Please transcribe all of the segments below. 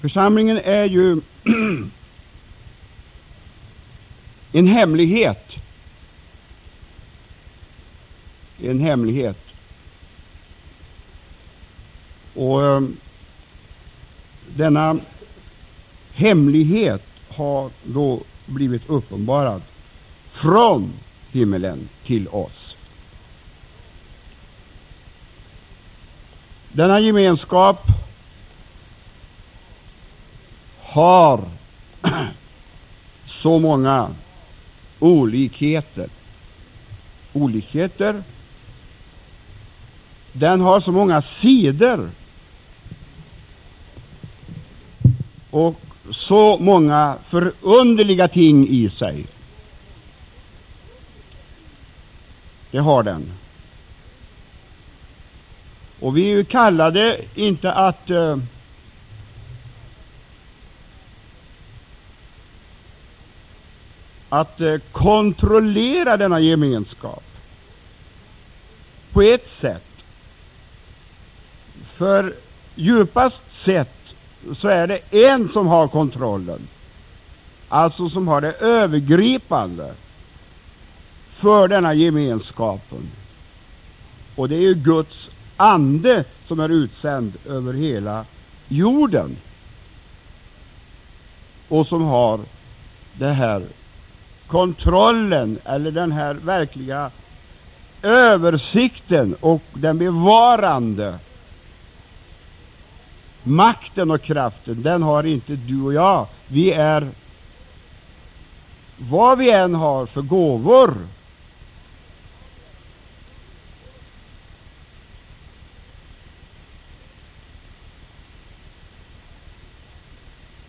Församlingen är ju en hemlighet. En hemlighet. Och eh, denna hemlighet har då blivit uppenbarad från himmelen till oss. Denna gemenskap har så många olikheter. Olikheter. Den har så många sidor och så många förunderliga ting i sig. Det har den. Och vi är kallade inte att eh, att eh, kontrollera denna gemenskap på ett sätt. För djupast sett så är det en som har kontrollen, alltså som har det övergripande för denna gemenskapen. Och det är ju Guds ande som är utsänd över hela jorden och som har det här kontrollen eller den här verkliga översikten och den bevarande makten och kraften, den har inte du och jag. Vi är, vad vi än har för gåvor,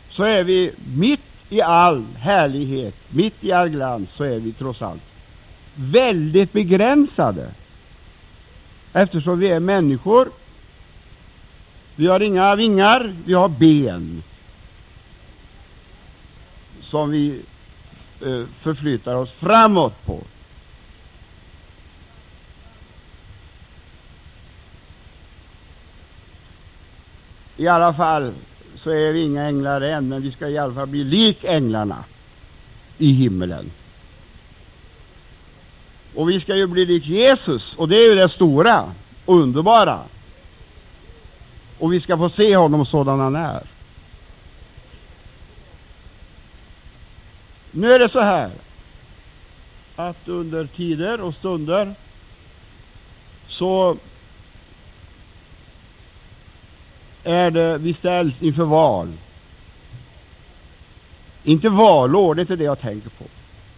så är vi mitt i all härlighet, mitt i all glans, så är vi trots allt väldigt begränsade. Eftersom vi är människor. Vi har inga vingar, vi har ben som vi eh, förflyttar oss framåt på. I alla fall så är vi inga änglar än, men vi ska i alla fall bli lik änglarna i himmelen. Och vi ska ju bli lik Jesus, och det är ju det stora och underbara. Och vi ska få se honom sådan han är. Nu är det så här att under tider och stunder så är det vi ställs inför val. Inte valår, det är inte det jag tänker på.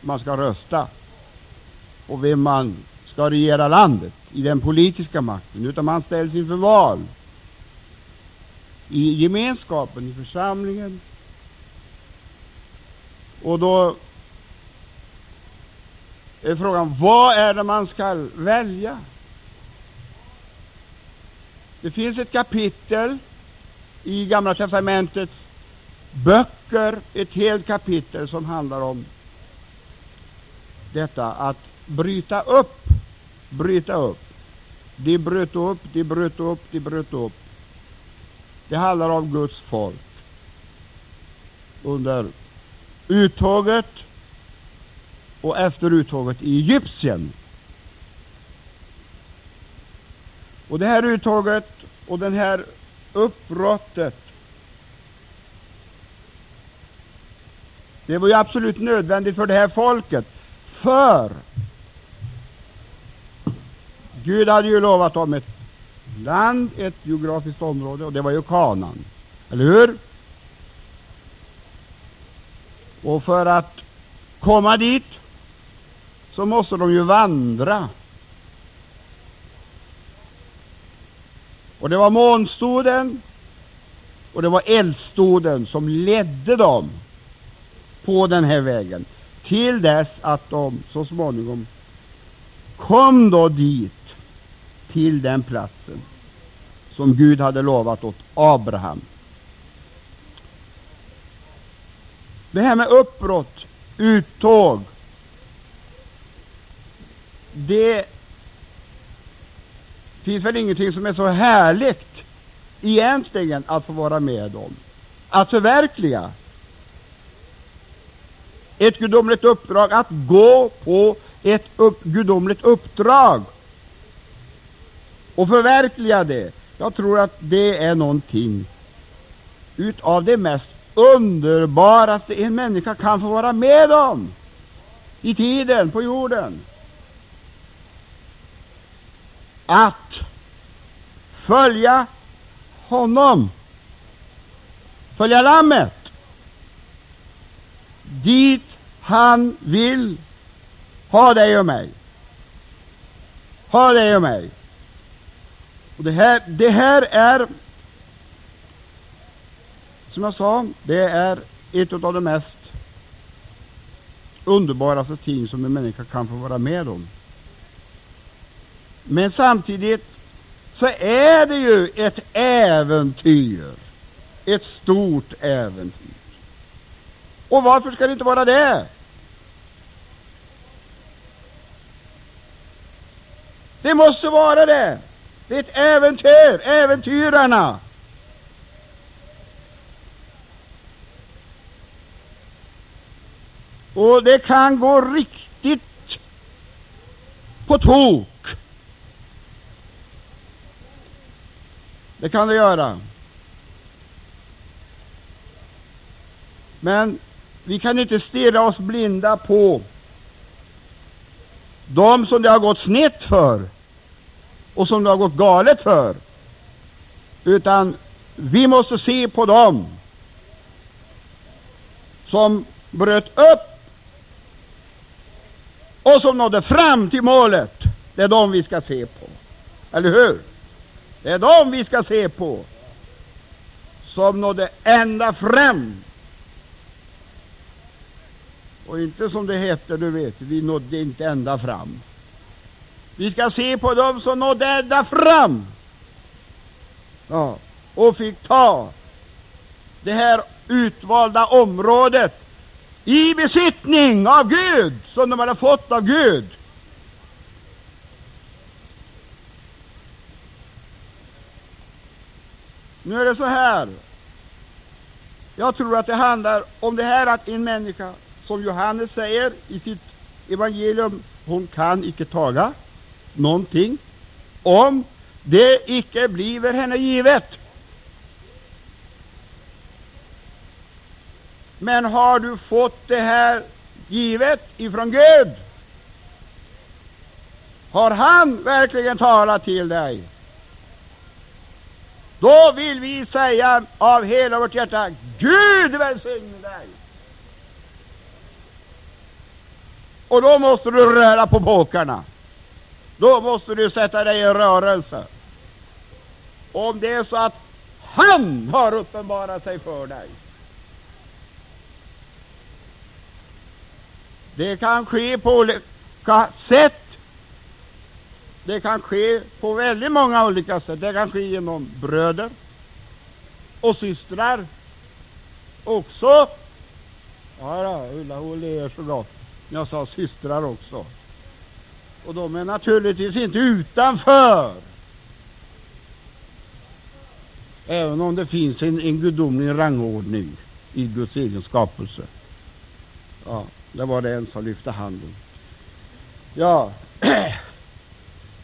Man ska rösta och vem man ska regera landet i den politiska makten, utan man ställs inför val i gemenskapen, i församlingen. Och då är frågan, vad är det man ska välja? Det finns ett kapitel i Gamla testamentets böcker, ett helt kapitel som handlar om detta att bryta upp, bryta upp. De bröt upp, de bröt upp, de bröt upp. Det handlar om Guds folk under uttåget och efter uttåget i Egypten. Och det här uttåget och den här uppbrottet det var ju absolut nödvändigt för det här folket. För Gud hade ju lovat dem ett land, ett geografiskt område, och det var ju Kanan. Eller hur? Och för att komma dit så måste de ju vandra. Och det var månstoden och det var eldstoden som ledde dem på den här vägen till dess att de så småningom kom då dit till den platsen som Gud hade lovat åt Abraham. Det här med uppbrott, uttåg, det finns väl ingenting som är så härligt egentligen att få vara med om. att förverkliga. Ett gudomligt uppdrag, att gå på ett upp, gudomligt uppdrag och förverkliga det. Jag tror att det är någonting utav det mest underbaraste en människa kan få vara med om i tiden på jorden. Att följa honom, följa Lammet dit han vill ha dig och mig. Ha dig och mig. Och det, här, det här är, som jag sa, det är ett av de mest underbaraste ting som en människa kan få vara med om. Men samtidigt så är det ju ett äventyr. Ett stort äventyr. Och varför ska det inte vara det? Det måste vara det. Det är ett äventyr, äventyrarna. Och det kan gå riktigt på tok. Det kan det göra. Men vi kan inte stirra oss blinda på de som det har gått snett för och som det har gått galet för. Utan vi måste se på dem som bröt upp och som nådde fram till målet. Det är dem vi ska se på. Eller hur? Det är dem vi ska se på. Som nådde ända fram. Och inte som det heter, du vet, vi nådde inte ända fram. Vi ska se på dem som nådde ända fram. Ja, och fick ta det här utvalda området i besittning av Gud, som de hade fått av Gud. Nu är det så här. Jag tror att det handlar om det här att en människa, som Johannes säger i sitt evangelium, hon kan icke taga någonting om det icke bliver henne givet. Men har du fått det här givet ifrån Gud? Har han verkligen talat till dig? Då vill vi säga av hela vårt hjärta, Gud välsigne dig! Och då måste du röra på påkarna. Då måste du sätta dig i rörelse. Om det är så att han har uppenbarat sig för dig. Det kan ske på olika sätt. Det kan ske på väldigt många olika sätt. Det kan ske genom bröder och systrar också. Ja, då, Ulla hon är så bra. Jag sa systrar också. Och de är naturligtvis inte utanför. Även om det finns en, en gudomlig rangordning i Guds egen skapelse. Ja, det var det en som lyfte handen. Ja,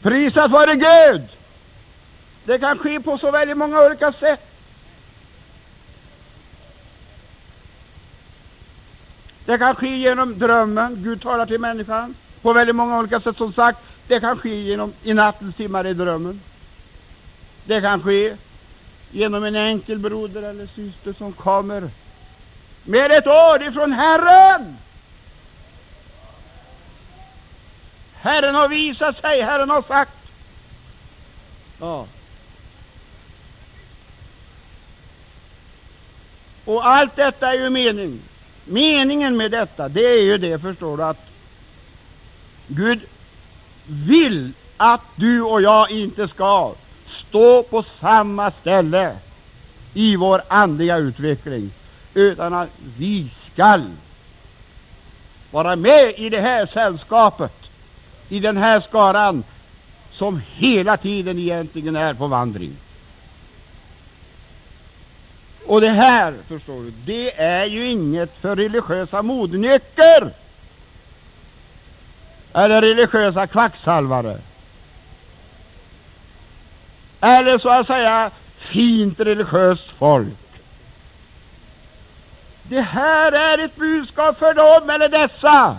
prisat vare Gud! Det kan ske på så väldigt många olika sätt. Det kan ske genom drömmen. Gud talar till människan på väldigt många olika sätt. Som sagt, det kan ske genom i nattens timmar i drömmen. Det kan ske genom en enkel broder eller syster som kommer med ett ord ifrån Herren. Herren har visat sig, Herren har sagt. Ja. Och allt detta är ju mening. Meningen med detta, det är ju det, förstår du, att Gud vill att du och jag inte ska stå på samma ställe i vår andliga utveckling, utan att vi skall vara med i det här sällskapet, i den här skaran som hela tiden egentligen är på vandring. Och det här, förstår du, det är ju inget för religiösa modnycker eller religiösa kvacksalvare eller så att säga fint religiöst folk. Det här är ett budskap för dem eller dessa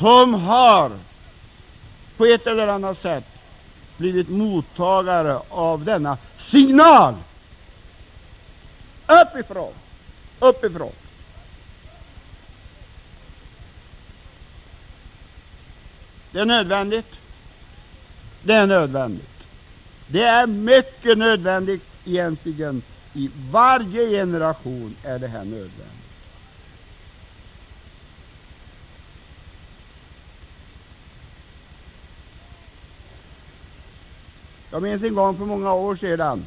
som har på ett eller annat sätt blivit mottagare av denna signal uppifrån. uppifrån. Det är nödvändigt. Det är nödvändigt. Det är mycket nödvändigt egentligen. I varje generation är det här nödvändigt. Jag minns en gång för många år sedan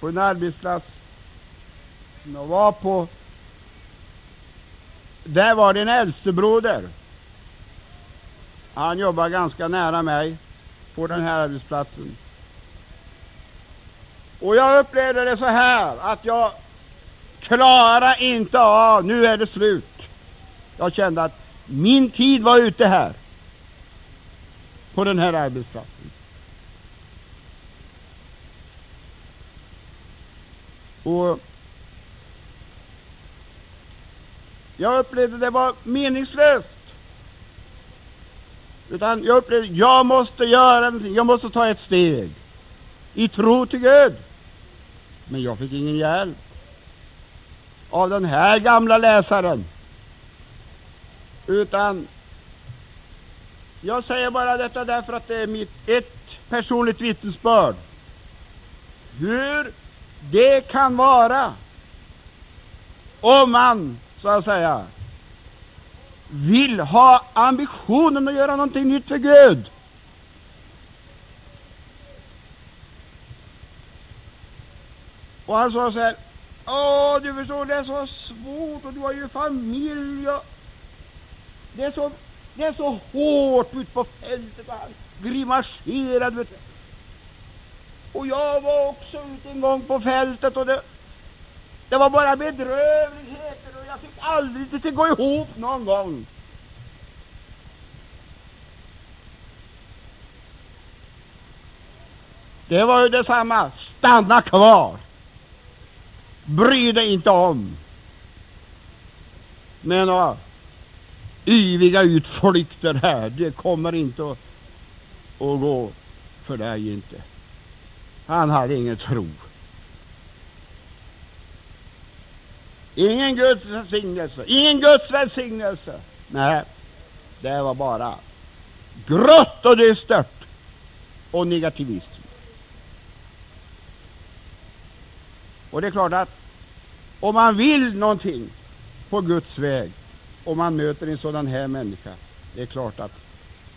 på en arbetsplats som jag var på. Där var det en äldstebroder. Han jobbade ganska nära mig på den här arbetsplatsen. Och jag upplevde det så här att jag klarar inte av, nu är det slut. Jag kände att min tid var ute här på den här arbetsplatsen. Och jag upplevde det var meningslöst. Utan jag upplevde jag måste göra någonting, jag måste ta ett steg i tro till Gud. Men jag fick ingen hjälp av den här gamla läsaren. Utan jag säger bara detta därför att det är mitt ett personligt vittnesbörd. Hur det kan vara om man, så att säga, vill ha ambitionen att göra någonting nytt för Gud. Och han sa så här, Åh, du förstår, det är så svårt och du har ju familj och det är så, det är så hårt ute på fältet och han grimaserade, vet du. Och jag var också ute en gång på fältet och det, det var bara bedrövligheter och jag fick aldrig det att gå ihop någon gång. Det var ju detsamma. Stanna kvar. Bry dig inte om Men några yviga utflykter här. Det kommer inte att, att gå för dig inte. Han hade ingen tro. Ingen Guds välsignelse, ingen Guds välsignelse. Nej, det var bara grått och dystert och negativism. Och det är klart att om man vill någonting på Guds väg och man möter en sådan här människa, det är klart att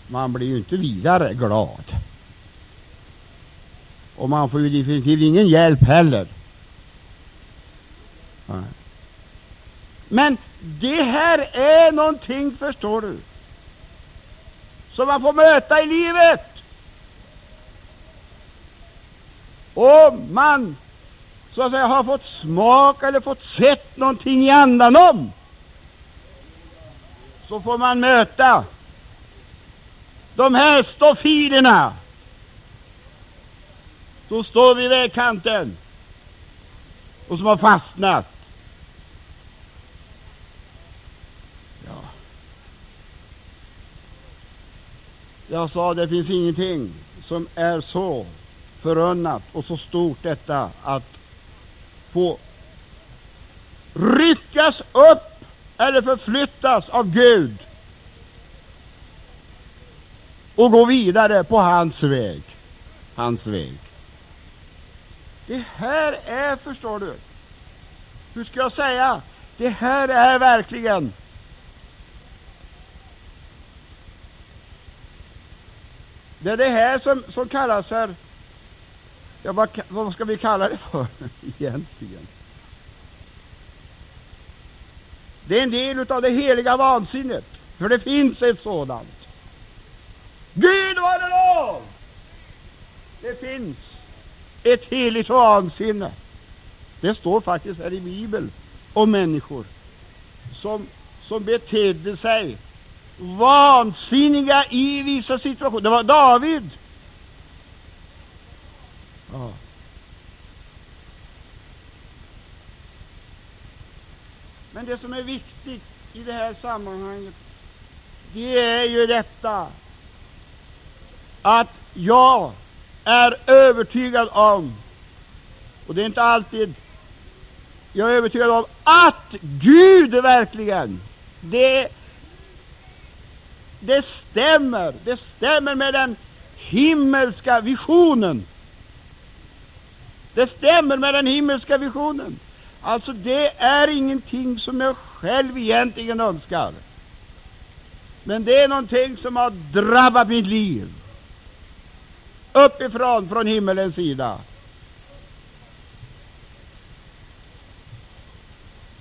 man blir ju inte vidare glad. Och man får ju definitivt ingen hjälp heller. Men det här är någonting, förstår du, som man får möta i livet. Om man så att säga har fått smak eller fått sett någonting i andan om, så får man möta de här stofilerna som står vid vägkanten och som har fastnat. Ja. Jag sa det finns ingenting som är så förunnat och så stort detta att få ryckas upp eller förflyttas av Gud och gå vidare på hans väg. Hans väg. Det här är, förstår du, hur ska jag säga, det här är verkligen Det är det här som, som kallas för, ja, vad, vad ska vi kalla det för egentligen? Det är en del av det heliga vansinnet, för det finns ett sådant. Gud var det lov! Det finns ett heligt vansinne. Det står faktiskt här i Bibeln om människor som, som betedde sig vansinniga i vissa situationer. Det var David. Ja. Men det som är viktigt i det här sammanhanget, det är ju detta att jag är övertygad om, och det är inte alltid jag är övertygad om att Gud verkligen, det, det stämmer, det stämmer med den himmelska visionen. Det stämmer med den himmelska visionen. Alltså, det är ingenting som jag själv egentligen önskar. Men det är någonting som har drabbat mitt liv uppifrån, från himmelens sida.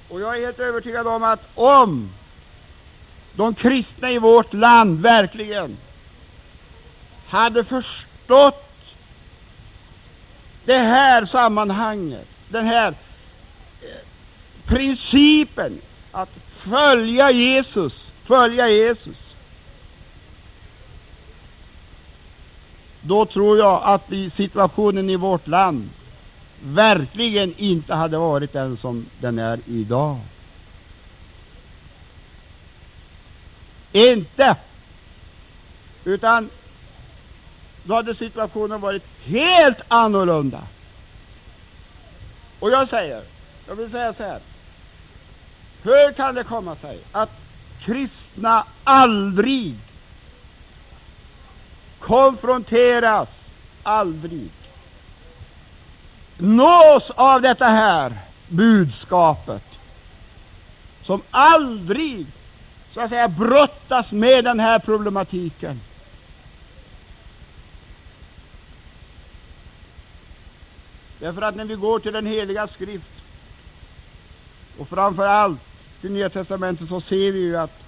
Och jag är helt övertygad om att om de kristna i vårt land verkligen hade förstått det här sammanhanget, den här eh, principen att följa Jesus, följa Jesus, då tror jag att situationen i vårt land verkligen inte hade varit den som den är idag. Inte! Utan då hade situationen varit helt annorlunda. Och jag säger, jag vill säga så här. Hur kan det komma sig att kristna aldrig konfronteras, aldrig nås av detta här budskapet, som aldrig så att säga brottas med den här problematiken. Därför att när vi går till den heliga skrift och framför allt till Nya testamentet så ser vi ju att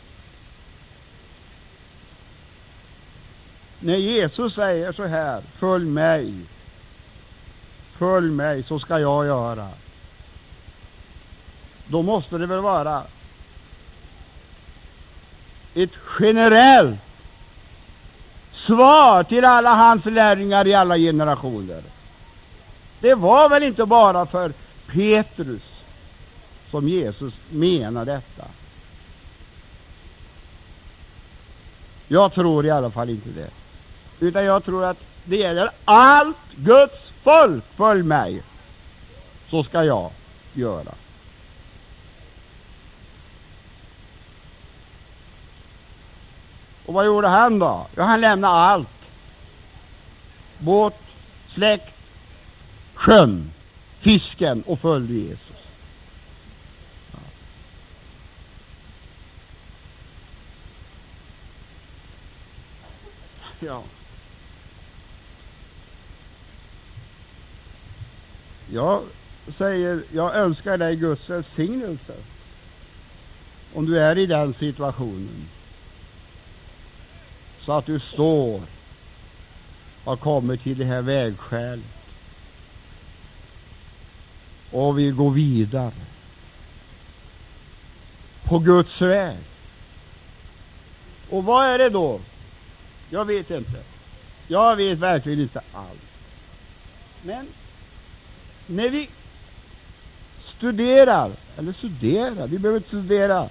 när Jesus säger så här, följ mig, följ mig så ska jag göra. Då måste det väl vara ett generellt svar till alla hans lärjungar i alla generationer. Det var väl inte bara för Petrus som Jesus menade detta. Jag tror i alla fall inte det. Utan jag tror att det gäller allt Guds folk. Följ mig, så ska jag göra. Och vad gjorde han då? Ja, han lämnade allt. Båt, släkt, sjön, fisken och följde Jesus. Ja. Jag säger, jag önskar dig Guds välsignelse om du är i den situationen så att du står har kommit till det här vägskälet och vill gå vidare på Guds väg. Och vad är det då? Jag vet inte. Jag vet verkligen inte allt. Men när vi studerar, eller studerar, vi behöver inte studera.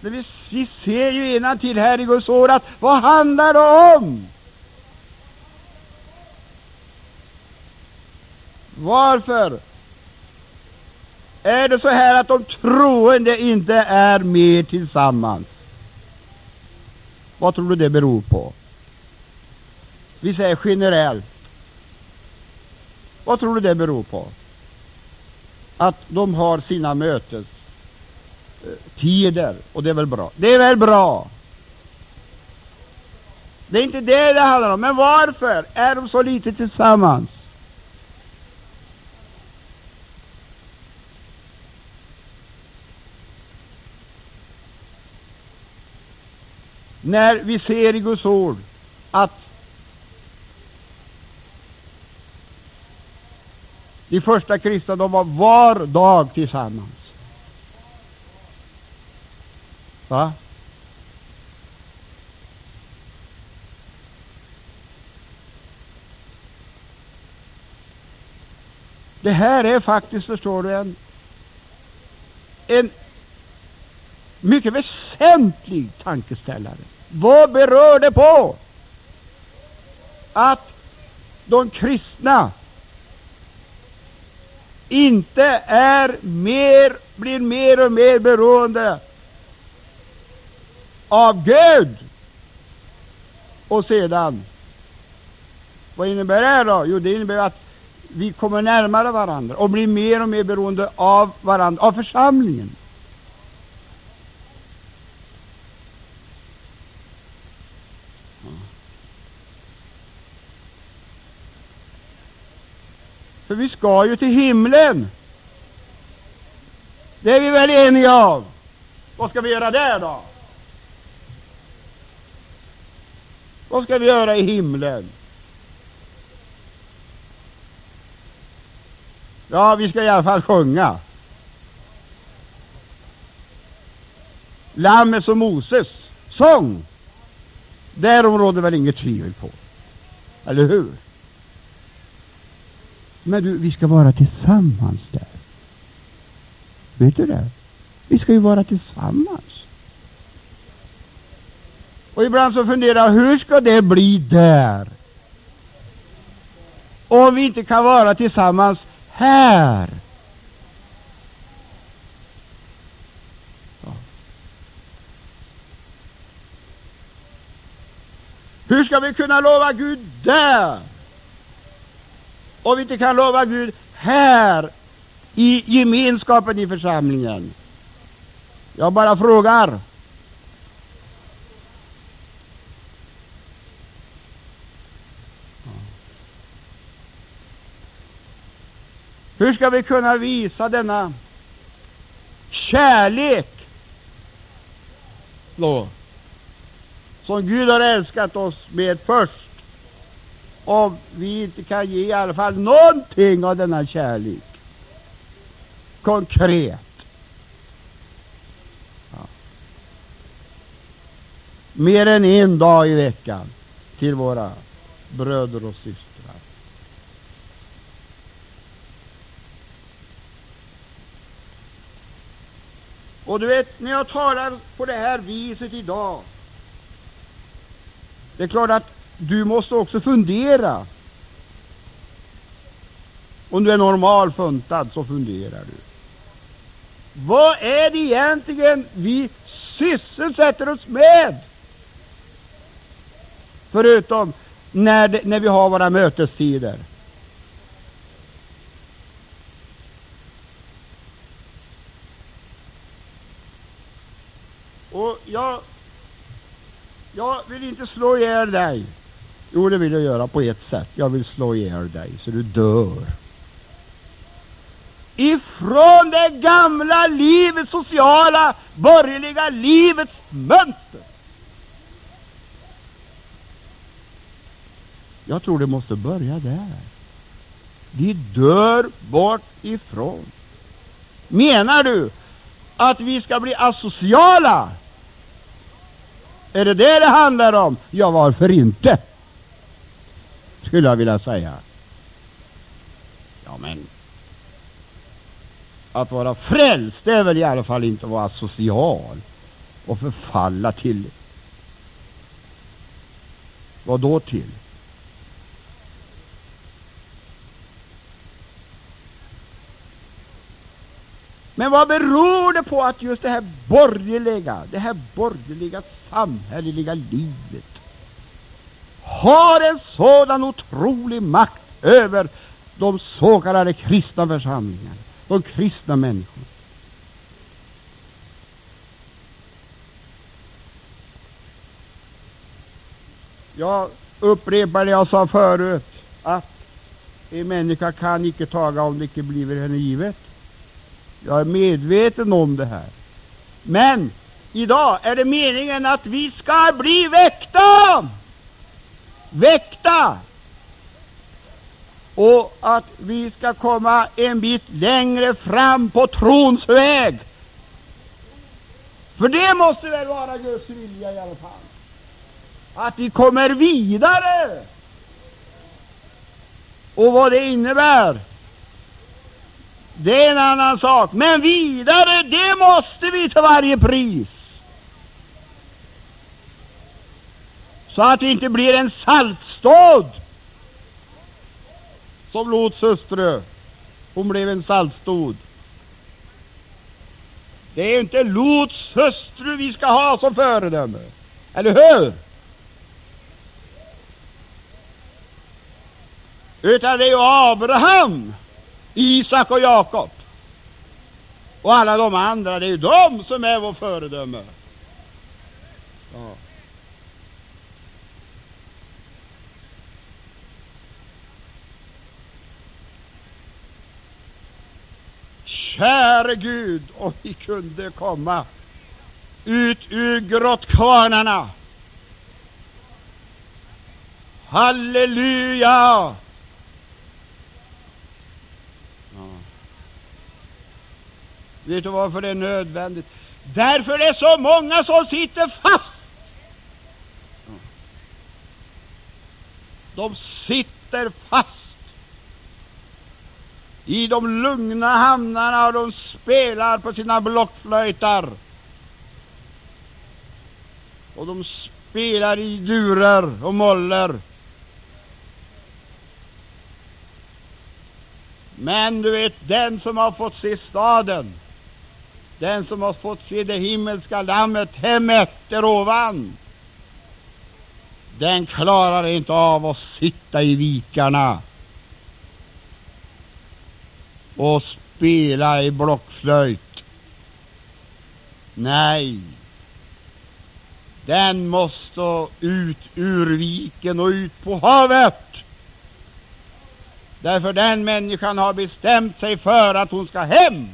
När vi, vi ser ju till här i Guds ord att vad handlar det om? Varför är det så här att de troende inte är med tillsammans? Vad tror du det beror på? Vi säger generellt. Vad tror du det beror på? Att de har sina mötestider, eh, och det är väl bra. Det är väl bra. Det är inte det det handlar om. Men varför är de så lite tillsammans? När vi ser i Guds ord att De första kristna de var var dag tillsammans. Va? Det här är faktiskt, förstår du, en, en mycket väsentlig tankeställare. Vad berör det på? Att de kristna inte är mer, blir mer och mer beroende av Gud. Och sedan, vad innebär det då? Jo, det innebär att vi kommer närmare varandra och blir mer och mer beroende av varandra, av församlingen. För vi ska ju till himlen. Det är vi väl eniga om? Vad ska vi göra där då? Vad ska vi göra i himlen? Ja, vi ska i alla fall sjunga. Lammets och Moses sång. Därom råder väl inget tvivel på. Eller hur? Men du, vi ska vara tillsammans där. Vet du det? Vi ska ju vara tillsammans. Och ibland så funderar jag, hur ska det bli där? Om vi inte kan vara tillsammans här. Ja. Hur ska vi kunna lova Gud där? Om vi inte kan lova Gud här i gemenskapen i församlingen. Jag bara frågar. Hur ska vi kunna visa denna kärlek då, som Gud har älskat oss med först om vi inte kan ge i alla fall någonting av denna kärlek konkret. Ja. Mer än en dag i veckan till våra bröder och systrar. Och du vet, när jag talar på det här viset idag, det är klart att du måste också fundera. Om du är normal funtad så funderar du. Vad är det egentligen vi sysselsätter oss med? Förutom när, det, när vi har våra mötestider. Och jag, jag vill inte slå ihjäl dig. Jo, det vill jag göra på ett sätt. Jag vill slå ihjäl dig så du dör. Ifrån det gamla livets sociala, borgerliga livets mönster. Jag tror det måste börja där. Vi dör bort ifrån. Menar du att vi ska bli asociala? Är det det det handlar om? Ja, varför inte? Skulle jag vilja säga. Ja, men att vara frälst är väl i alla fall inte att vara social och förfalla till vad då till? Men vad beror det på att just det här borgerliga, det här borgerliga samhälleliga livet har en sådan otrolig makt över de så kallade kristna församlingarna, de kristna människorna. Jag upprepar det jag sa förut, att en människa kan icke taga om det icke blir henne givet. Jag är medveten om det här. Men idag är det meningen att vi ska bli väckta! Väckta. och att vi ska komma en bit längre fram på trons väg. För det måste väl vara Guds vilja i alla fall. Att vi kommer vidare. Och vad det innebär, det är en annan sak. Men vidare, det måste vi till varje pris. Så att det inte blir en saltstad som Lots hustru. Hon blev en saltstod. Det är inte Lots hustru vi ska ha som föredöme. Eller hur? Utan det är ju Abraham, Isak och Jakob. Och alla de andra, det är ju de som är vår föredöme. Ja. Käre Gud, om vi kunde komma ut ur grottkvarnarna. Halleluja! Ja. Vet du varför det är nödvändigt? Därför det är så många som sitter fast. De sitter fast i de lugna hamnarna och de spelar på sina blockflöjtar. Och de spelar i durer och moller. Men du vet, den som har fått se staden, den som har fått se det himmelska lammet, hemmet där ovan, den klarar inte av att sitta i vikarna och spela i blockflöjt. Nej, den måste ut ur viken och ut på havet. Därför den människan har bestämt sig för att hon ska hem.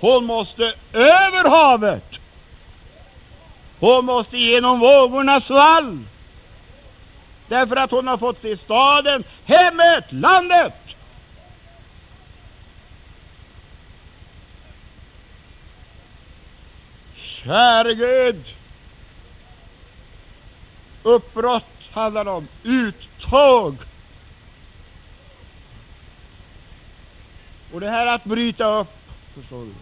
Hon måste över havet. Hon måste genom vågornas vall. Därför att hon har fått se staden, hemmet, landet. Käre Gud! Uppbrott handlar det om, uttåg. Och det här att bryta upp, förstår du,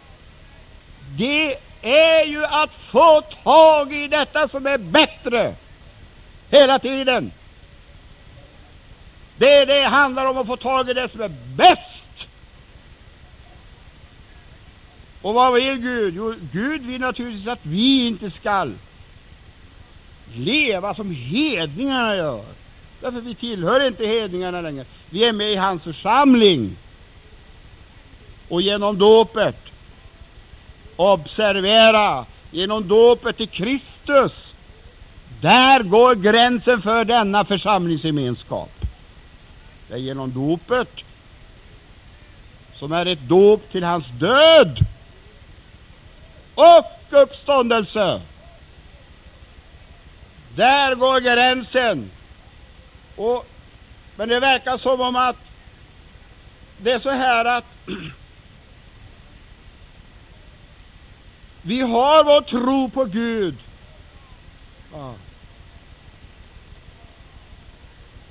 det är ju att få tag i detta som är bättre hela tiden. Det, det handlar om att få tag i det som är bäst. Och vad vill Gud? Jo, Gud vill naturligtvis att vi inte skall leva som hedningarna gör. Därför vi tillhör inte hedningarna längre. Vi är med i hans församling. Och genom dopet, observera, genom dopet till Kristus, där går gränsen för denna församlingsgemenskap. Det är genom dopet, som är ett dop till hans död, och uppståndelse. Där går gränsen. Och, men det verkar som om att det är så här att vi har vår tro på Gud. Ja.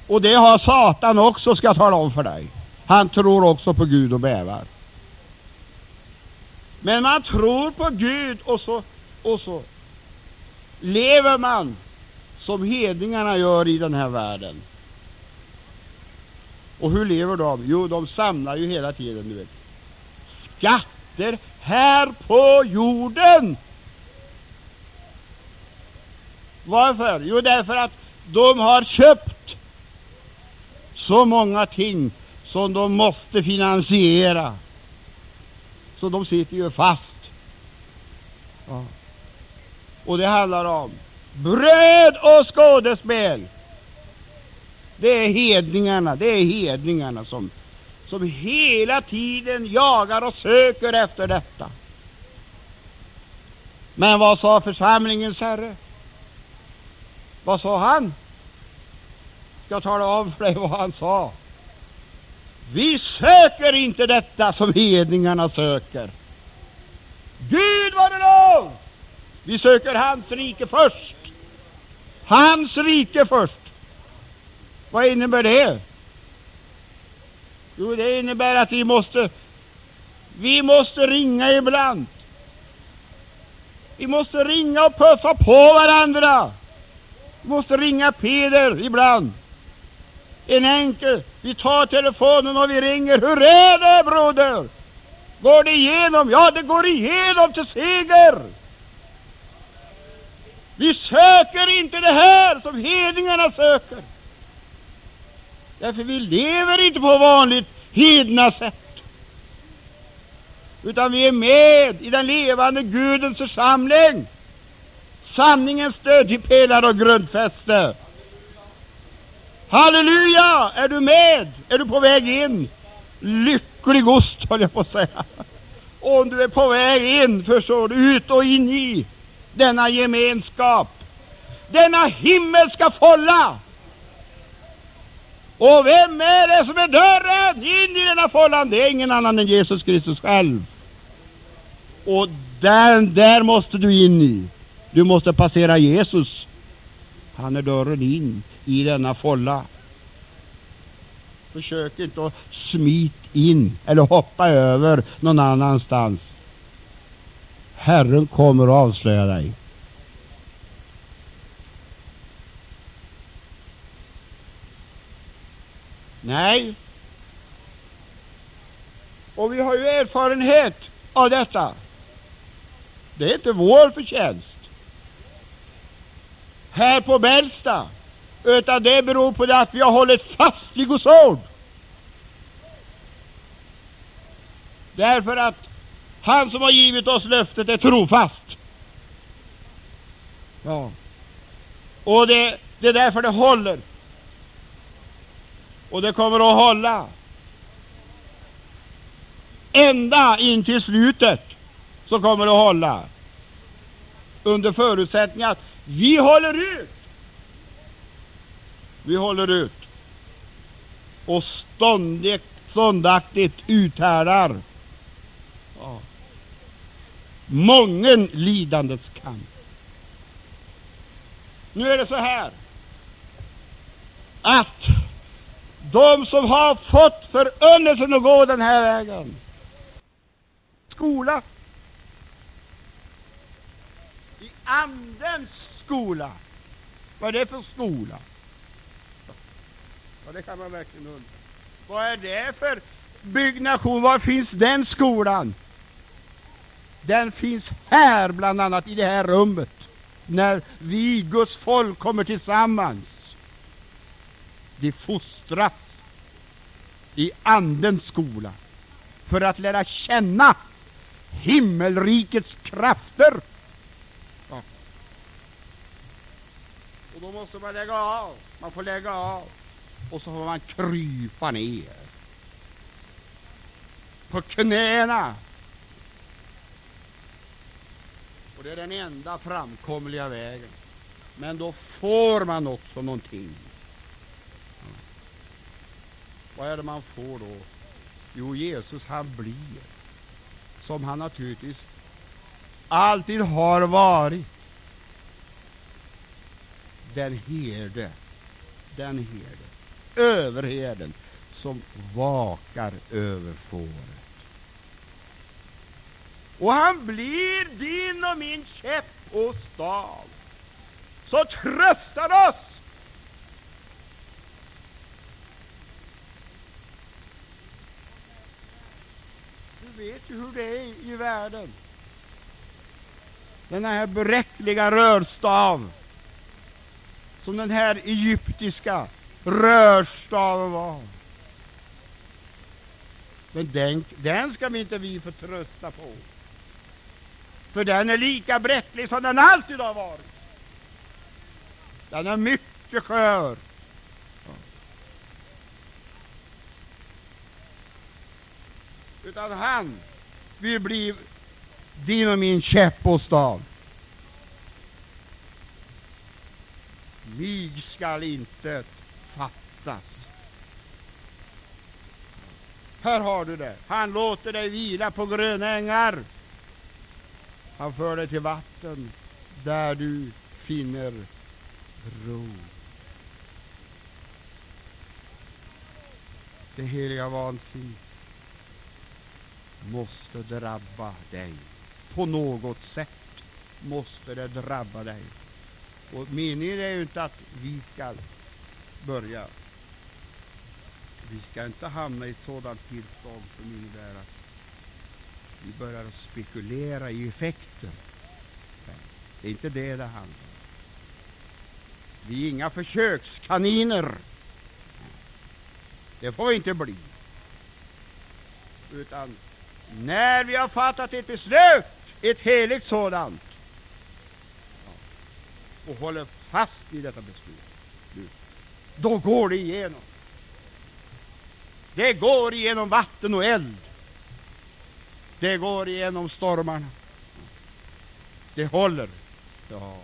Och det har Satan också, ska jag tala om för dig. Han tror också på Gud och bävar. Men man tror på Gud och så, och så lever man som hedningarna gör i den här världen. Och hur lever de? Jo, de samlar ju hela tiden, du vet, skatter här på jorden. Varför? Jo, därför att de har köpt så många ting som de måste finansiera så de sitter ju fast. Ja. Och det handlar om bröd och skådespel. Det är hedningarna, det är hedningarna som, som hela tiden jagar och söker efter detta. Men vad sa församlingens herre? Vad sa han? Jag tala om för dig vad han sa? Vi söker inte detta som hedningarna söker. Gud var det lov! Vi söker hans rike först. Hans rike först. Vad innebär det? Jo, det innebär att vi måste vi måste ringa ibland. Vi måste ringa och puffa på varandra. Vi måste ringa Peder ibland. En enkel. Vi tar telefonen och vi ringer. Hur är det broder? Går det igenom? Ja, det går igenom till seger. Vi söker inte det här som hedningarna söker. Därför vi lever inte på vanligt hedna sätt. Utan vi är med i den levande Gudens församling. Sanningens stödjepelare och grundfäste. Halleluja! Är du med? Är du på väg in? Lycklig ost, höll jag på att säga. Om du är på väg in, förstår du, ut och in i denna gemenskap, denna himmelska folla. Och vem är det som är dörren in i denna follan? Det är ingen annan än Jesus Kristus själv. Och där, där måste du in i. Du måste passera Jesus. Han är dörren in i denna folla. Försök inte att smita in eller hoppa över någon annanstans. Herren kommer att avslöja dig. Nej. Och vi har ju erfarenhet av detta. Det är inte vår förtjänst. Här på Bällsta. Utan det beror på det att vi har hållit fast vid Guds ord. Därför att han som har givit oss löftet är trofast. Ja. Och det, det är därför det håller. Och det kommer att hålla ända in till slutet så kommer det att hålla. Under förutsättning att vi håller ut. Vi håller ut. Och ståndigt, ståndaktigt uthärdar ja. mången lidandets kamp. Nu är det så här att de som har fått förunnelsen att gå den här vägen skola I Andens skola. Vad är det för skola? Ja, det kan man verkligen undra. Vad är det för byggnation? Var finns den skolan? Den finns här, bland annat i det här rummet, när vi, Guds folk, kommer tillsammans. De fostras i Andens skola för att lära känna himmelrikets krafter Och då måste man lägga av. Man får lägga av. Och så får man krypa ner. På knäna. Och det är den enda framkomliga vägen. Men då får man också någonting. Vad är det man får då? Jo, Jesus han blir som han naturligtvis alltid har varit den herde, den herde, överherden som vakar över fåret. Och han blir din och min käpp och stav. Så tröstar oss Du vet ju hur det är i världen. Den här bräckliga rörstav som den här egyptiska rörstaven var. Men den, den ska vi inte vi förtrösta på. För den är lika bräcklig som den alltid har varit. Den är mycket skör. Utan han vill bli din och min käpp och stav. mig skall intet fattas. Här har du det. Han låter dig vila på gröna ängar. Han för dig till vatten där du finner ro. Det heliga vansinnet måste drabba dig. På något sätt måste det drabba dig. Och meningen är ju inte att vi ska börja. Vi ska inte hamna i ett sådant tillstånd som innebär att vi börjar spekulera i effekten. Det är inte det det handlar om. Vi är inga försökskaniner. Det får vi inte bli. Utan när vi har fattat ett beslut, ett heligt sådant, och håller fast vid detta beslut, då går det igenom. Det går igenom vatten och eld. Det går igenom stormarna. Det håller. Ja,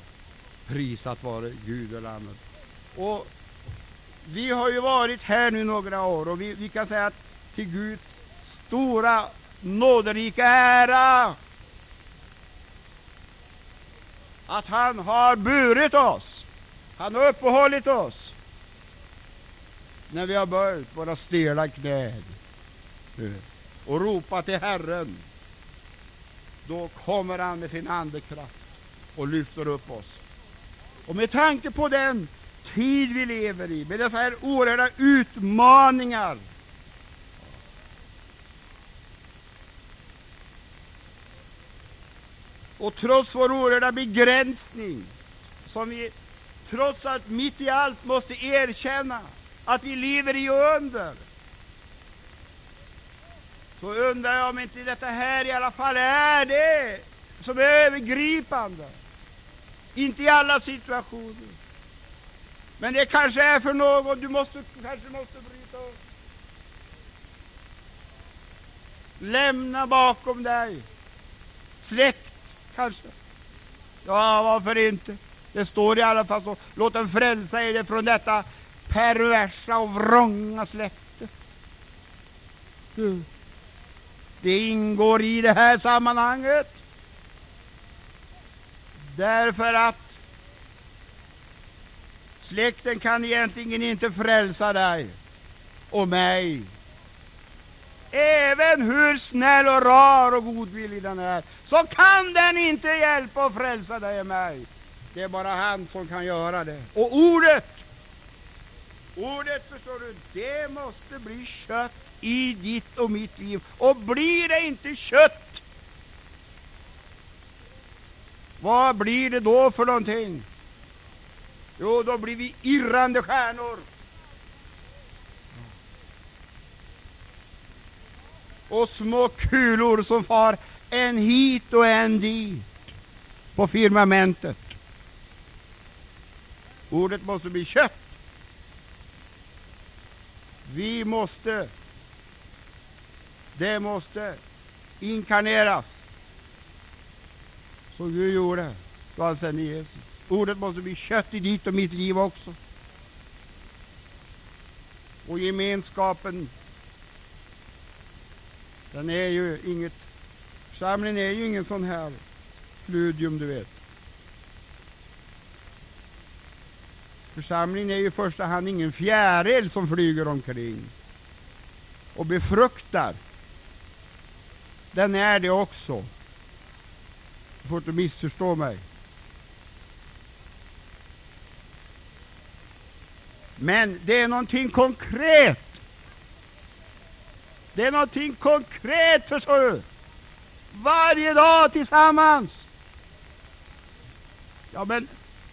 prisat vare Gud och Lammet. Och vi har ju varit här nu några år och vi, vi kan säga att till Guds stora nåderika ära att han har burit oss. Han har uppehållit oss när vi har böjt våra stela knän eh, och ropat till Herren. Då kommer han med sin andekraft och lyfter upp oss. Och med tanke på den tid vi lever i, med dessa här oerhörda utmaningar Och trots vår oerhörda begränsning, som vi trots allt mitt i allt måste erkänna att vi lever i under, så undrar jag om inte detta här i alla fall är det som är övergripande. Inte i alla situationer. Men det kanske är för någon, du måste, kanske måste bryta upp. Lämna bakom dig släkt kanske. Ja, varför inte? Det står i alla fall så. Låt den frälsa er från detta perversa och vrånga släkte. Mm. Det ingår i det här sammanhanget. Därför att släkten kan egentligen inte frälsa dig och mig även hur snäll och rar och godvillig den är, så kan den inte hjälpa och frälsa dig och mig. Det är bara han som kan göra det. Och ordet, ordet förstår du, det måste bli kött i ditt och mitt liv. Och blir det inte kött, vad blir det då för någonting? Jo, då blir vi irrande stjärnor. och små kulor som far en hit och en dit på firmamentet. Ordet måste bli kött. Vi måste, det måste inkarneras. Som Gud gjorde då han sände Jesus. Ordet måste bli kött i ditt och mitt liv också. Och gemenskapen den är ju inget, församlingen är ju ingen sån här kludium, du vet. Församlingen är ju i första hand ingen fjäril som flyger omkring och befruktar. Den är det också. Du får inte missförstå mig. Men det är någonting konkret det är någonting konkret, förstår du. Varje dag tillsammans. Ja, men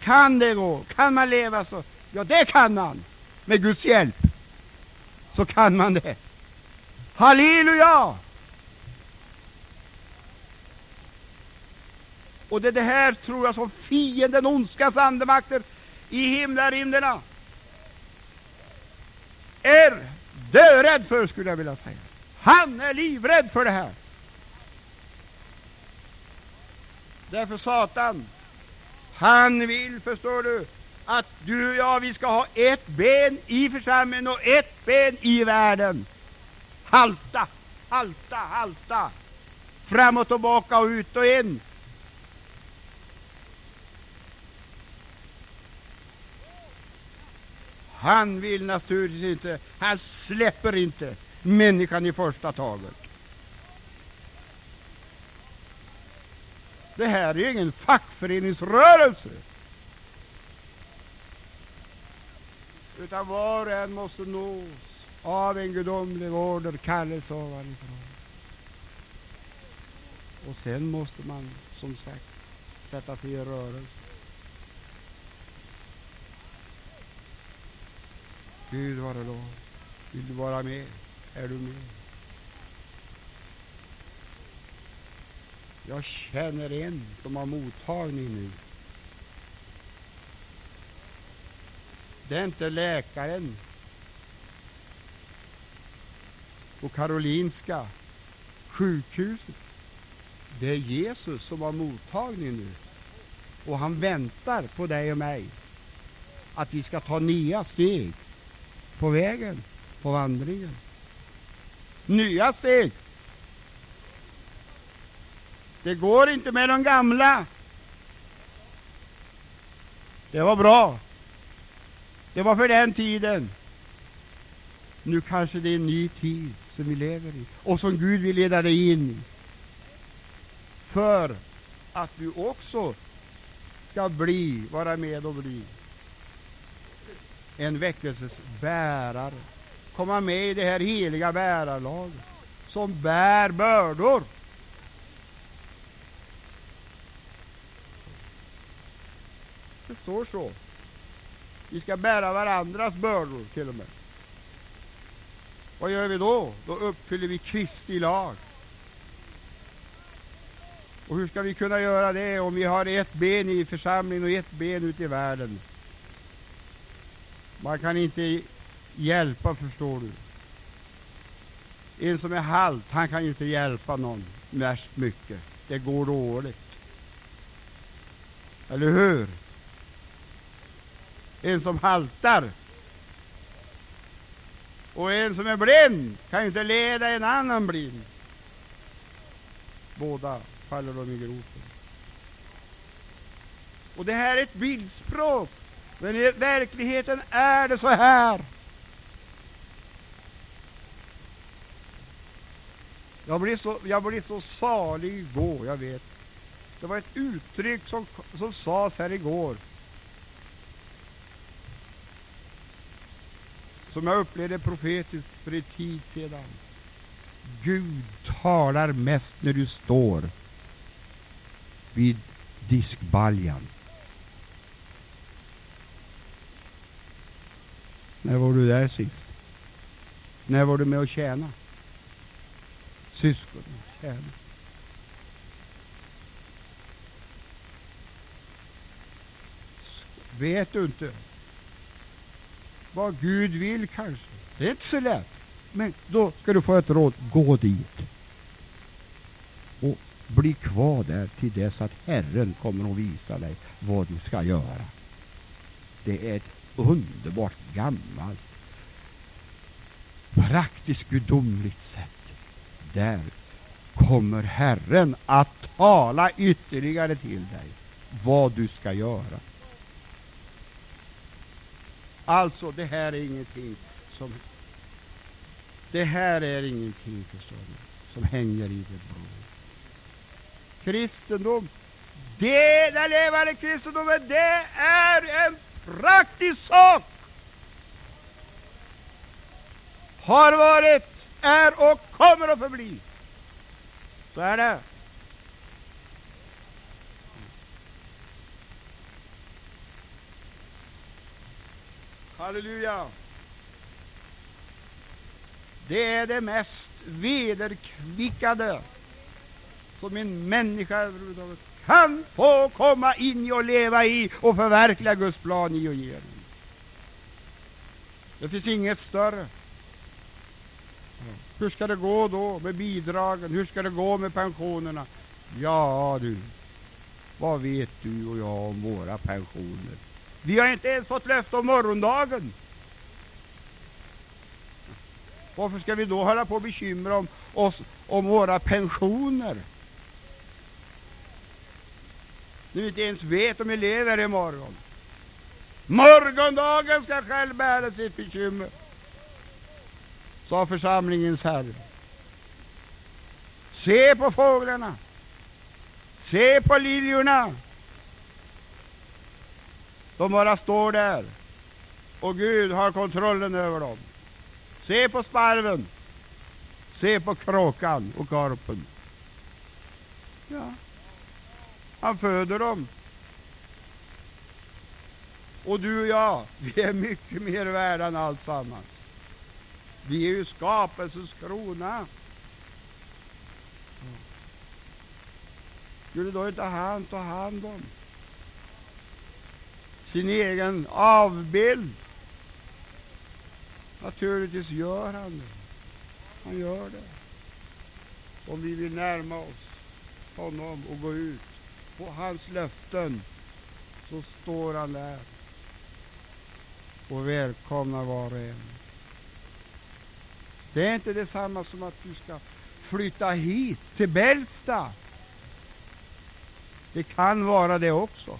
kan det gå? Kan man leva så? Ja, det kan man. Med Guds hjälp. Så kan man det. Halleluja! Och det är det här, tror jag, som fienden, ondskans andemakter i himlarymderna är dörädd för, skulle jag vilja säga. Han är livrädd för det här. Därför Satan, han vill, förstår du, att du och jag, vi ska ha ett ben i församlingen och ett ben i världen. halta, halta, halta. Fram och tillbaka och ut och in. Han vill naturligtvis inte, han släpper inte människan i första taget. Det här är ju ingen fackföreningsrörelse. Utan var och en måste nås av en gudomlig order, kallelse ovanifrån. Och sen måste man som sagt sätta sig i rörelse. Gud vare lov. Vill du vara med? Är du med? Jag känner en som har mottagning nu. Det är inte läkaren på Karolinska sjukhuset. Det är Jesus som har mottagning nu. Och han väntar på dig och mig. Att vi ska ta nya steg på vägen, på vandringen. Nya steg. Det går inte med de gamla. Det var bra. Det var för den tiden. Nu kanske det är en ny tid som vi lever i och som Gud vill leda dig in i. För att du också ska bli, vara med och bli en väckelses bärare. Komma med i det här heliga bärarlaget som bär bördor. Står så. Vi ska bära varandras bördor till och med. Vad gör vi då? Då uppfyller vi Kristi lag. Och hur ska vi kunna göra det om vi har ett ben i församlingen och ett ben ute i världen? Man kan inte hjälpa, förstår du. En som är halt, han kan ju inte hjälpa någon värst mycket. Det går dåligt. Eller hur? En som haltar och en som är blind kan ju inte leda en annan blind. Båda faller de i gropen. Och det här är ett bildspråk men i verkligheten är det så här. Jag blev så, jag blev så salig igår, jag vet. Det var ett uttryck som, som sades här igår. Som jag upplevde profetiskt för en tid sedan. Gud talar mest när du står vid diskbaljan. När var du där sist? När var du med och tjäna? Syskon, tjäna. Vet du inte vad Gud vill kanske? Det är inte så lätt. Men då ska du få ett råd. Gå dit. Och bli kvar där till dess att Herren kommer att visa dig vad du ska göra. Det är ett underbart gammalt praktiskt gudomligt sätt. Där kommer Herren att tala ytterligare till dig vad du ska göra. Alltså, det här är ingenting som det här är ingenting förstår ni, som hänger i det blå. Kristendom, det, den levande kristendomen, det är en praktisk sak. Har varit, är och kommer att förbli. Så är det. Halleluja. Det är det mest vederkvickade som en människa överhuvudtaget kan få komma in i och leva i och förverkliga Guds plan i och genom. Det finns inget större. Hur ska det gå då med bidragen? Hur ska det gå med pensionerna? Ja du, vad vet du och jag om våra pensioner? Vi har inte ens fått löfte om morgondagen. Varför ska vi då hålla på och bekymra om oss om våra pensioner? När vi inte ens vet om vi lever imorgon. Morgondagen ska själv bära sitt bekymmer, sa församlingens Herre. Se på fåglarna. Se på liljorna. De bara står där och Gud har kontrollen över dem. Se på sparven. Se på kråkan och karpen. Ja. Han föder dem. Och du och jag, vi är mycket mer värda än alltsammans. Vi är ju skapelsens krona. Skulle då inte han ta hand om sin egen avbild? Naturligtvis gör han det. Han gör det. Om vi vill närma oss honom och gå ut på hans löften så står han där och välkomnar var och en. Det är inte detsamma som att du ska flytta hit till Bällsta. Det kan vara det också.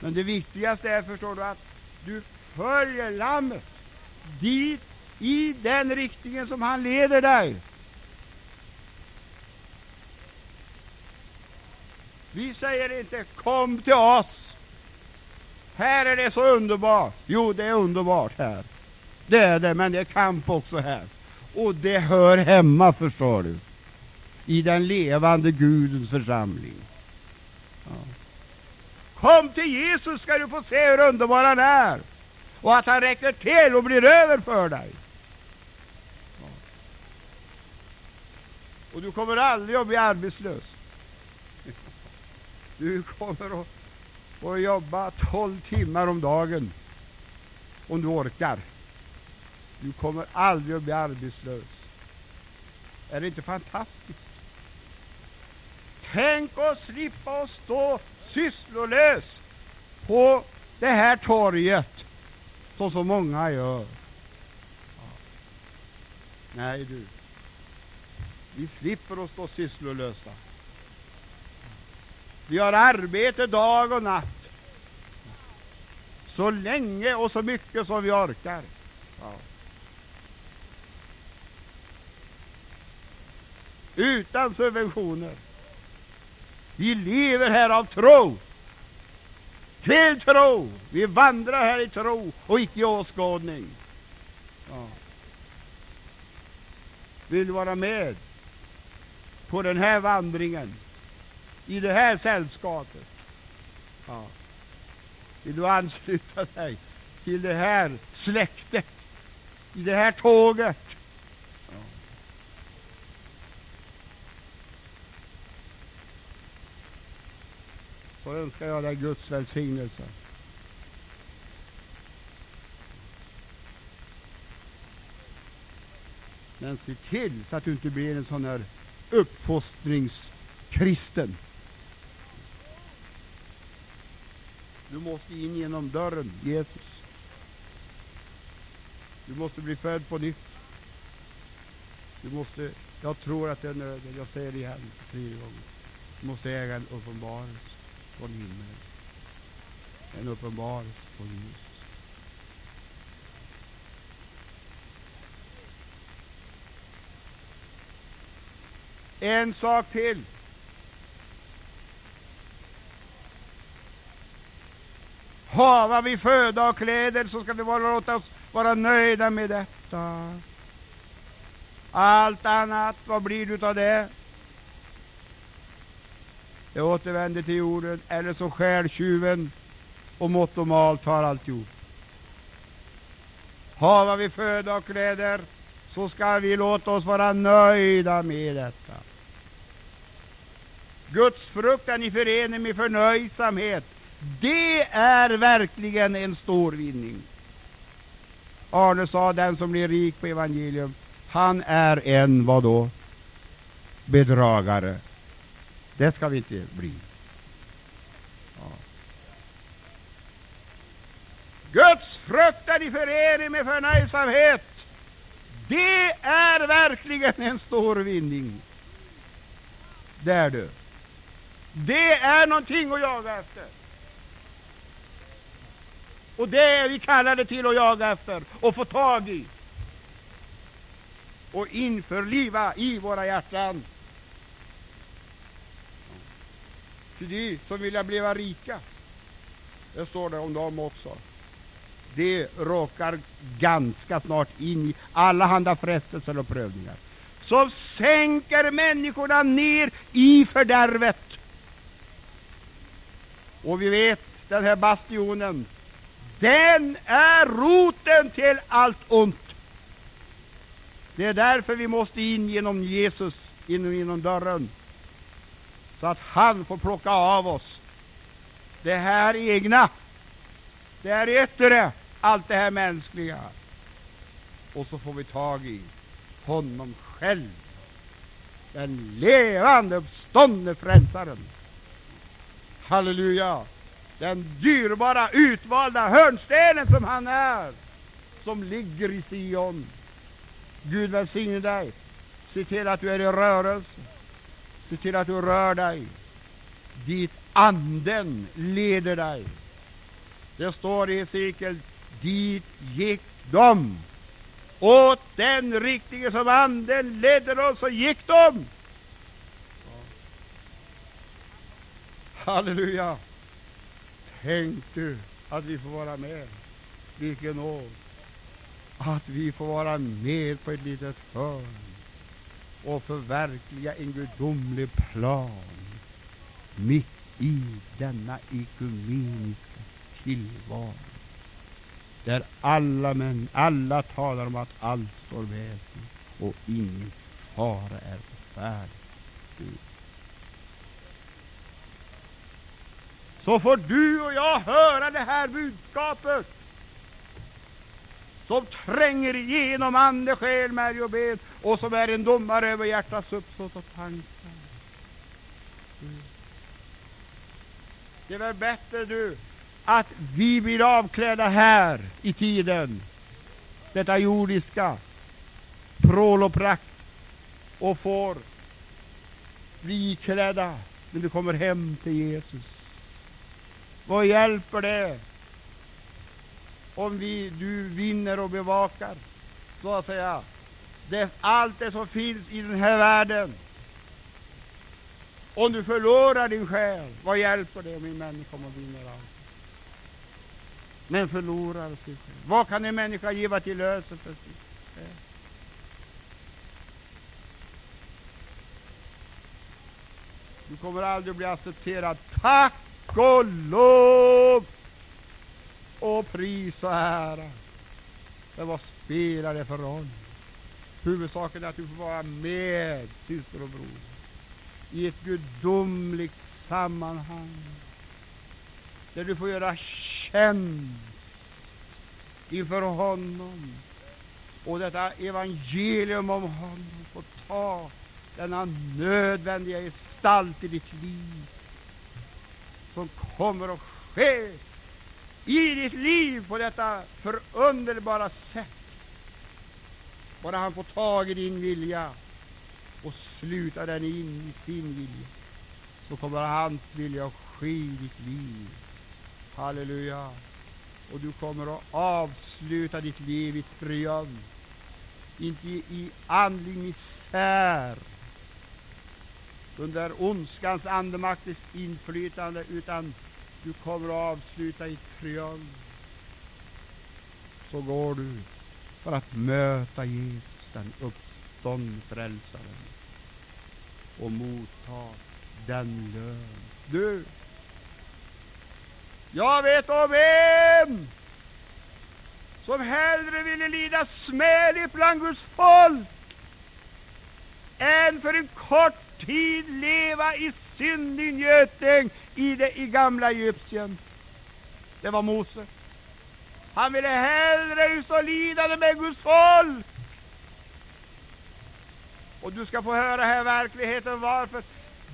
Men det viktigaste är, förstår du, att du följer Lammet dit i den riktningen som han leder dig. Vi säger inte kom till oss. Här är det så underbart. Jo, det är underbart här. Det är det, men det är kamp också här. Och det hör hemma, förstår du, i den levande Gudens församling. Ja. Kom till Jesus ska du få se hur underbar han är och att han räcker till och blir över för dig. Och du kommer aldrig att bli arbetslös. Du kommer att få jobba tolv timmar om dagen om du orkar. Du kommer aldrig att bli arbetslös. Är det inte fantastiskt? Tänk att slippa att stå sysslolös på det här torget som så många gör. Nej du, vi slipper att stå sysslolösa. Vi har arbete dag och natt. Så länge och så mycket som vi orkar. Ja. Utan subventioner. Vi lever här av tro. Till tro. Vi vandrar här i tro och icke i åskådning. Ja. Vill du vara med på den här vandringen? i det här sällskapet. Ja. Vill du ansluta dig till det här släktet, i det här tåget? Och önskar jag dig Guds välsignelse. Men se till så att du inte blir en sån här uppfostringskristen. Du måste in genom dörren, Jesus. Du måste bli född på nytt. Du måste, jag tror att det är nödvändigt, jag säger det igen tredje gången. Du måste äga en uppenbarelse från himlen. En uppenbarelse från Jesus. En sak till. Hava vi föda och kläder så ska vi bara låta oss vara nöjda med detta. Allt annat, vad blir det av det? Det återvänder till jorden, eller så stjäl tjuven och mått och mal tar alltihop. Hava vi föda och kläder så ska vi låta oss vara nöjda med detta. Guds fruktan i förening med förnöjsamhet det är verkligen en stor vinning. Arne sa, den som blir rik på evangelium, han är en, vad då? Bedragare. Det ska vi inte bli. Ja. Guds fruktan i förening med förnöjsamhet, Det är verkligen en stor vinning. Det är du. Det är någonting att jaga efter. Och det är vi kallade till att jaga efter och få tag i och införliva i våra hjärtan. Till de som vill bli rika, det står det om dem också. De råkar ganska snart in i allehanda frestelser och prövningar som sänker människorna ner i fördärvet. Och vi vet, den här bastionen, den är roten till allt ont. Det är därför vi måste in genom Jesus, in genom dörren, så att han får plocka av oss det här egna, det här yttre, allt det här mänskliga. Och så får vi tag i honom själv, den levande uppståndne frälsaren. Halleluja! Den dyrbara, utvalda hörnstenen som han är, som ligger i Sion. Gud välsigne dig. Se till att du är i rörelse. Se till att du rör dig dit anden leder dig. Det står i Hesekiel, dit gick de. Åt den riktning som anden ledde dem, så gick de. Halleluja! Tänk du att vi får vara med. Vilken nåd! Att vi får vara med på ett litet hörn och förverkliga en gudomlig plan mitt i denna ekumeniska tillvaro där alla män, alla talar om att allt står väl och ingen fara är på färd. Så får du och jag höra det här budskapet som tränger igenom ande, själ, märg och ben och som är en domare över hjärtats uppsåt och tankar. Det är väl bättre du att vi blir avklädda här i tiden, detta jordiska, prål och prakt, och får bli klädda när vi kommer hem till Jesus. Vad hjälper det om vi, du vinner och bevakar, så att säga, det, allt det som finns i den här världen? Om du förlorar din själ, vad hjälper det min människa om att vinner allt? Men förlorar sig själv. Vad kan en människa giva till löse för sig själ? Du kommer aldrig bli accepterad. Tack och lov och pris och ära. Men vad spelar det för roll? Huvudsaken är att du får vara med, syster och bror, i ett gudomligt sammanhang där du får göra tjänst inför honom och detta evangelium om honom får ta denna nödvändiga gestalt i ditt liv som kommer att ske i ditt liv på detta förunderbara sätt. Bara han får tag i din vilja och sluta den in i sin vilja, så kommer hans vilja att ske i ditt liv. Halleluja! Och du kommer att avsluta ditt liv i triumf, inte i andlig misär, under ondskans andemakts inflytande, utan du kommer att avsluta i triumf. Så går du för att möta Jesus, den uppståndne frälsaren, och motta den lön. Du, jag vet om en som hellre ville lida smäligt bland Guds folk än för en kort tid leva i syndig göting i det i gamla Egypten. Det var Mose. Han ville hellre utstå lidande med Guds folk. Och du ska få höra här verkligheten varför.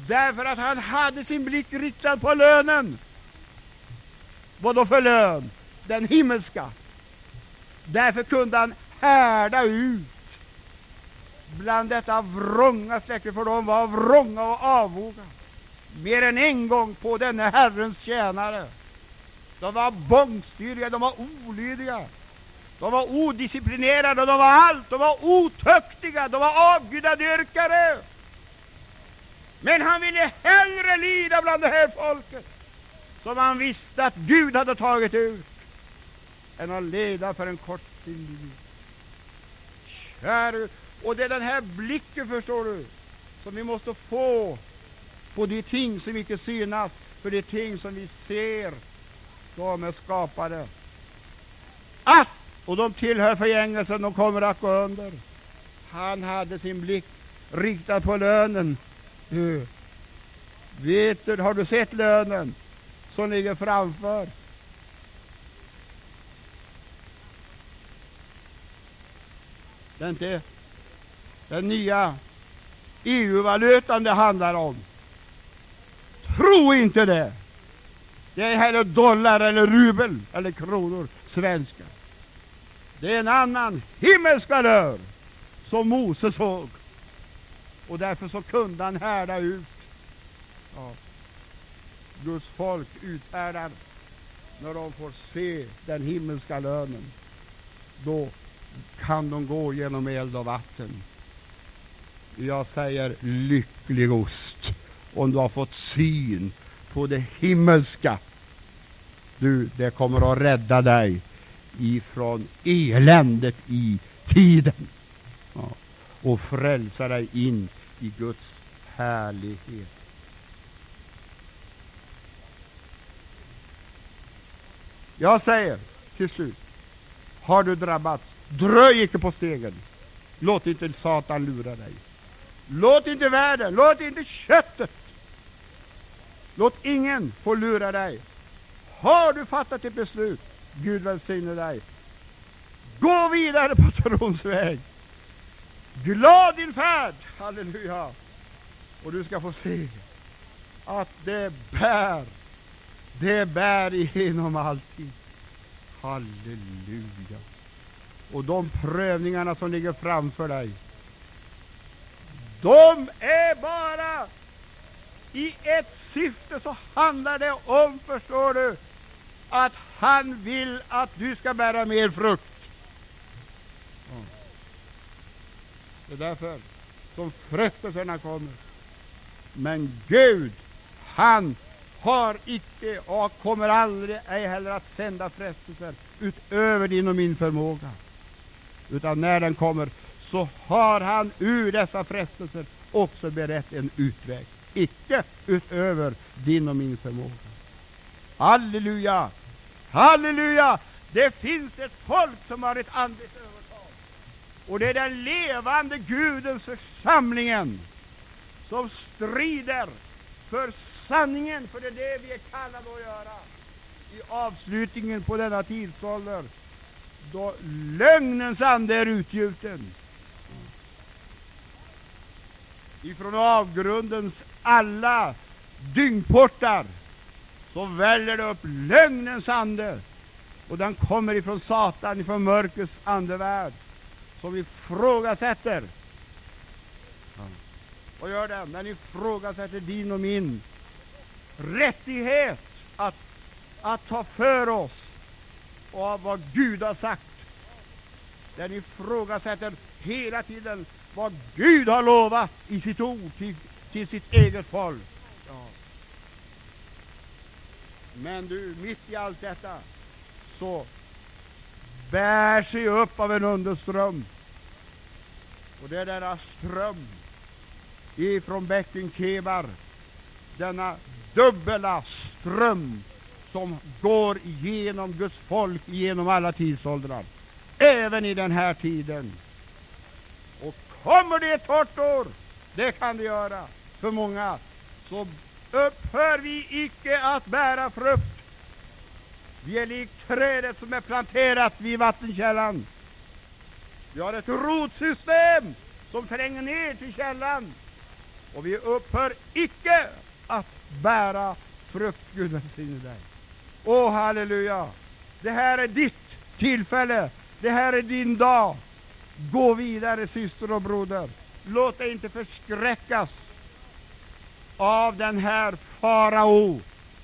Därför att han hade sin blick riktad på lönen. Vad då för lön? Den himmelska. Därför kunde han härda ut bland detta vrånga släkte, för de var vrånga och avvoga. Mer än en gång på denna Herrens tjänare. De var bångstyriga, de var olydiga, de var odisciplinerade, de var allt, de var otuktiga, de var avgudadyrkare. Men han ville hellre lida bland det här folket, som han visste att Gud hade tagit ut, än att leda för en kort liv. Käre, och det är den här blicken, förstår du, som vi måste få på de ting som icke synas, för de ting som vi ser, de är skapade. Att, och de tillhör förgängelsen, de kommer att gå under. Han hade sin blick riktad på lönen. Du, vet du, har du sett lönen som ligger framför? Det är inte den nya EU-valutan det handlar om. Tro inte det. Det är heller dollar eller rubel eller kronor, svenska. Det är en annan himmelsk valör som Mose såg. Och därför så kunde han härda ut. Ja. Guds folk uthärdar när de får se den himmelska lönen. Då kan de gå genom eld och vatten. Jag säger lycklig ost om du har fått syn på det himmelska. Du, det kommer att rädda dig ifrån eländet i tiden ja, och frälsa dig in i Guds härlighet. Jag säger till slut, har du drabbats, dröj icke på stegen. Låt inte Satan lura dig. Låt inte världen, låt inte köttet, låt ingen få lura dig. Har du fattat ett beslut, Gud välsigne dig. Gå vidare på trons väg. Glad din färd, halleluja. Och du ska få se att det bär, det bär igenom allting. Halleluja. Och de prövningarna som ligger framför dig, de är bara i ett syfte så handlar det om, förstår du, att han vill att du ska bära mer frukt. Mm. Det är därför som frestelserna kommer. Men Gud, han har icke och kommer aldrig ej heller att sända frestelser utöver din och min förmåga. Utan när den kommer så har han ur dessa frestelser också berett en utväg. Icke utöver din och min förmåga. Halleluja! Halleluja! Det finns ett folk som har ett andligt övertag. Och det är den levande Gudens församlingen som strider för sanningen, för det är det vi är kallade att göra i avslutningen på denna tidsålder, då lögnens ande är utgjuten. Ifrån avgrundens alla dyngportar så väller det upp lögnens ande. Och den kommer ifrån Satan, ifrån mörkrets andevärld, som ifrågasätter. Och gör det! Den ifrågasätter din och min rättighet att, att ta för oss av vad Gud har sagt. Den ifrågasätter hela tiden vad Gud har lovat i sitt ord till, till sitt eget folk. Ja. Men du, mitt i allt detta så bär sig upp av en underström. Och det är denna ström ifrån bäcken Kebar, denna dubbla ström som går genom Guds folk genom alla tidsåldrar, även i den här tiden. Kommer det ett torrt år, det kan det göra för många, så upphör vi icke att bära frukt. Vi är likt trädet som är planterat vid vattenkällan. Vi har ett rotsystem som tränger ner till källan. Och vi upphör icke att bära frukt. Gud välsigne dig. Åh, halleluja! Det här är ditt tillfälle. Det här är din dag. Gå vidare, syster och broder. Låt dig inte förskräckas av den här farao,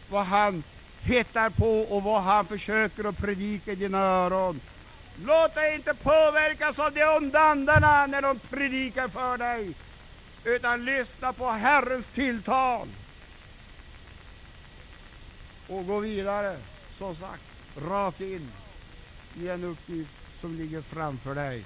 vad han hittar på och vad han försöker att predika i dina öron. Låt dig inte påverkas av de onda andarna när de predikar för dig, utan lyssna på Herrens tilltal och gå vidare, som sagt, rakt in i en uppgift som ligger framför dig.